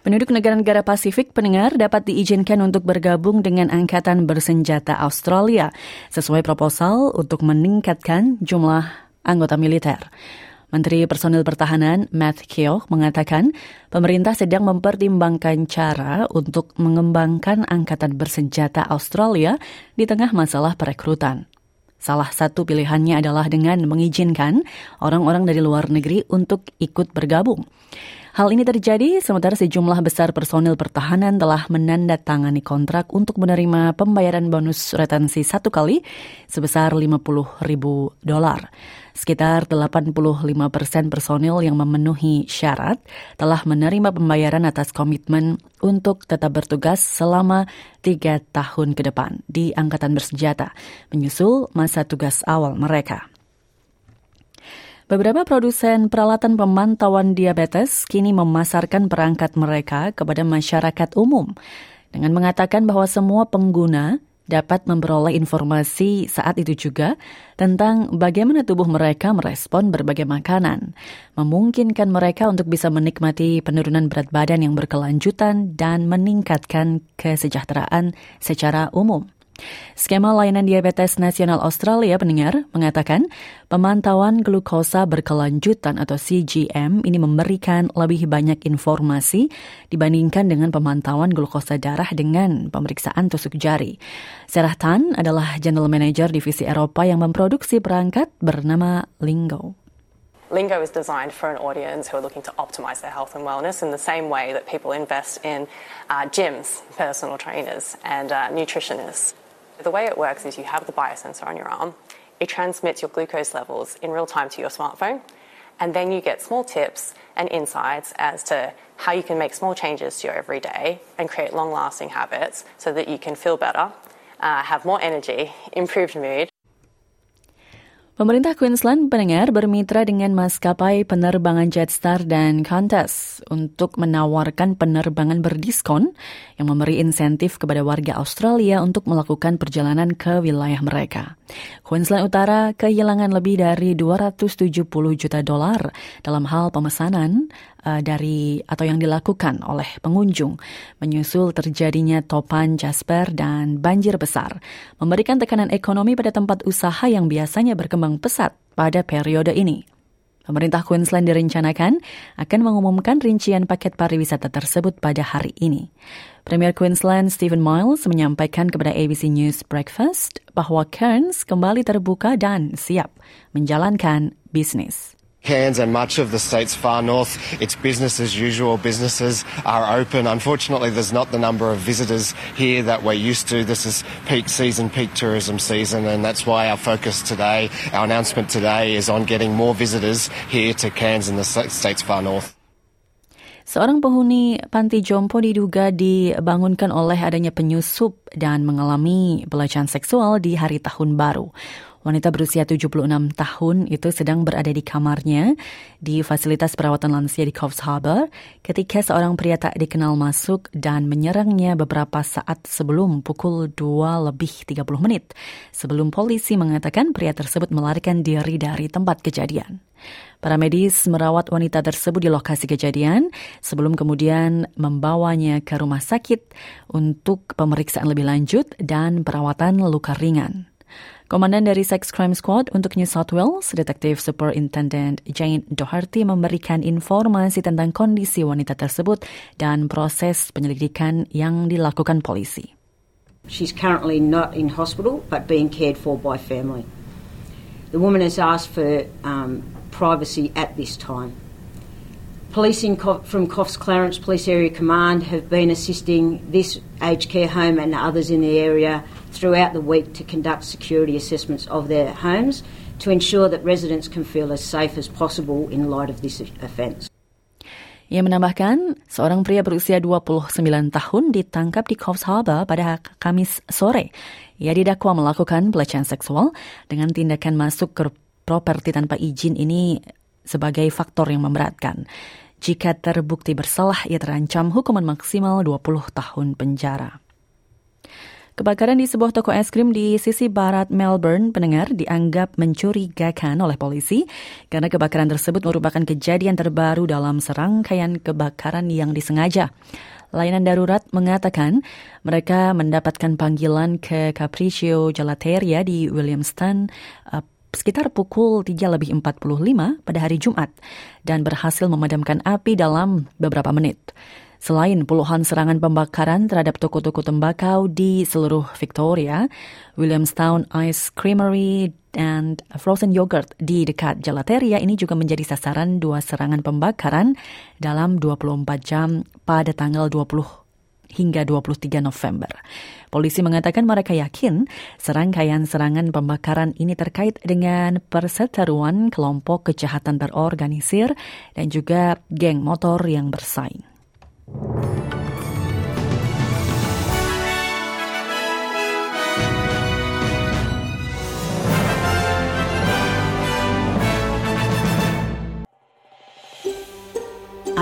Penduduk negara-negara Pasifik pendengar dapat diizinkan untuk bergabung dengan Angkatan Bersenjata Australia sesuai proposal untuk meningkatkan jumlah anggota militer. Menteri Personil Pertahanan Matt Keogh mengatakan pemerintah sedang mempertimbangkan cara untuk mengembangkan Angkatan Bersenjata Australia di tengah masalah perekrutan. Salah satu pilihannya adalah dengan mengizinkan orang-orang dari luar negeri untuk ikut bergabung. Hal ini terjadi sementara sejumlah besar personil pertahanan telah menandatangani kontrak untuk menerima pembayaran bonus retensi satu kali sebesar 50 ribu dolar. Sekitar 85 persen personil yang memenuhi syarat telah menerima pembayaran atas komitmen untuk tetap bertugas selama tiga tahun ke depan di Angkatan Bersenjata, menyusul masa tugas awal mereka. Beberapa produsen peralatan pemantauan diabetes kini memasarkan perangkat mereka kepada masyarakat umum dengan mengatakan bahwa semua pengguna dapat memperoleh informasi saat itu juga tentang bagaimana tubuh mereka merespon berbagai makanan, memungkinkan mereka untuk bisa menikmati penurunan berat badan yang berkelanjutan dan meningkatkan kesejahteraan secara umum. Skema layanan diabetes nasional Australia pendengar mengatakan pemantauan glukosa berkelanjutan atau CGM ini memberikan lebih banyak informasi dibandingkan dengan pemantauan glukosa darah dengan pemeriksaan tusuk jari. Sarah Tan adalah General Manager Divisi Eropa yang memproduksi perangkat bernama Lingo. Lingo is designed for an audience who are looking to optimize their health and wellness in the same way that people invest in uh, gyms, personal trainers, and uh, nutritionists. The way it works is you have the biosensor on your arm, it transmits your glucose levels in real time to your smartphone, and then you get small tips and insights as to how you can make small changes to your everyday and create long lasting habits so that you can feel better, uh, have more energy, improved mood, Pemerintah Queensland pendengar bermitra dengan maskapai penerbangan Jetstar dan Qantas untuk menawarkan penerbangan berdiskon yang memberi insentif kepada warga Australia untuk melakukan perjalanan ke wilayah mereka. Queensland Utara kehilangan lebih dari 270 juta dolar dalam hal pemesanan uh, dari atau yang dilakukan oleh pengunjung menyusul terjadinya topan Jasper dan banjir besar, memberikan tekanan ekonomi pada tempat usaha yang biasanya berkembang pesat pada periode ini. Pemerintah Queensland direncanakan akan mengumumkan rincian paket pariwisata tersebut pada hari ini. Premier Queensland Stephen Miles menyampaikan kepada ABC News Breakfast bahwa Cairns kembali terbuka dan siap menjalankan bisnis. Cairns and much of the state's far north, it's business as usual. Businesses are open. Unfortunately, there's not the number of visitors here that we're used to. This is peak season, peak tourism season, and that's why our focus today, our announcement today, is on getting more visitors here to Cairns and the state's far north. Seorang penghuni panti jompo diduga dibangunkan oleh adanya penyusup dan mengalami pelecehan seksual di hari tahun baru. Wanita berusia 76 tahun itu sedang berada di kamarnya di fasilitas perawatan lansia di Coffs Harbour ketika seorang pria tak dikenal masuk dan menyerangnya beberapa saat sebelum pukul 2 lebih 30 menit. Sebelum polisi mengatakan pria tersebut melarikan diri dari tempat kejadian. Para medis merawat wanita tersebut di lokasi kejadian sebelum kemudian membawanya ke rumah sakit untuk pemeriksaan lebih lanjut dan perawatan luka ringan. Komandan dari Sex Crime Squad untuk New South Wales, Detektif Superintendent Jane Doherty memberikan informasi tentang kondisi wanita tersebut dan proses penyelidikan yang dilakukan polisi. She's currently not in hospital but being cared for by family. The woman has asked for um, privacy at this time. Police in, from Coffs Clarence Police Area Command have been assisting this aged care home and others in the area throughout the week to conduct security assessments of their homes to ensure that residents can feel as safe as possible in light of this offence. Ia menambahkan, seorang pria berusia 29 tahun ditangkap di Coffs Harbour pada Kamis sore. Ia didakwa melakukan pelecehan seksual dengan tindakan masuk ke properti tanpa izin ini sebagai faktor yang memberatkan. Jika terbukti bersalah, ia terancam hukuman maksimal 20 tahun penjara. Kebakaran di sebuah toko es krim di sisi barat Melbourne, pendengar, dianggap mencurigakan oleh polisi karena kebakaran tersebut merupakan kejadian terbaru dalam serangkaian kebakaran yang disengaja. Layanan darurat mengatakan mereka mendapatkan panggilan ke Capriccio Gelateria di Williamston uh, sekitar pukul 3 lebih 45 pada hari Jumat dan berhasil memadamkan api dalam beberapa menit. Selain puluhan serangan pembakaran terhadap toko-toko tembakau di seluruh Victoria, Williamstown Ice Creamery dan Frozen Yogurt di dekat Gelateria ini juga menjadi sasaran dua serangan pembakaran dalam 24 jam pada tanggal 20 hingga 23 November. Polisi mengatakan mereka yakin serangkaian serangan pembakaran ini terkait dengan perseteruan kelompok kejahatan terorganisir dan juga geng motor yang bersaing.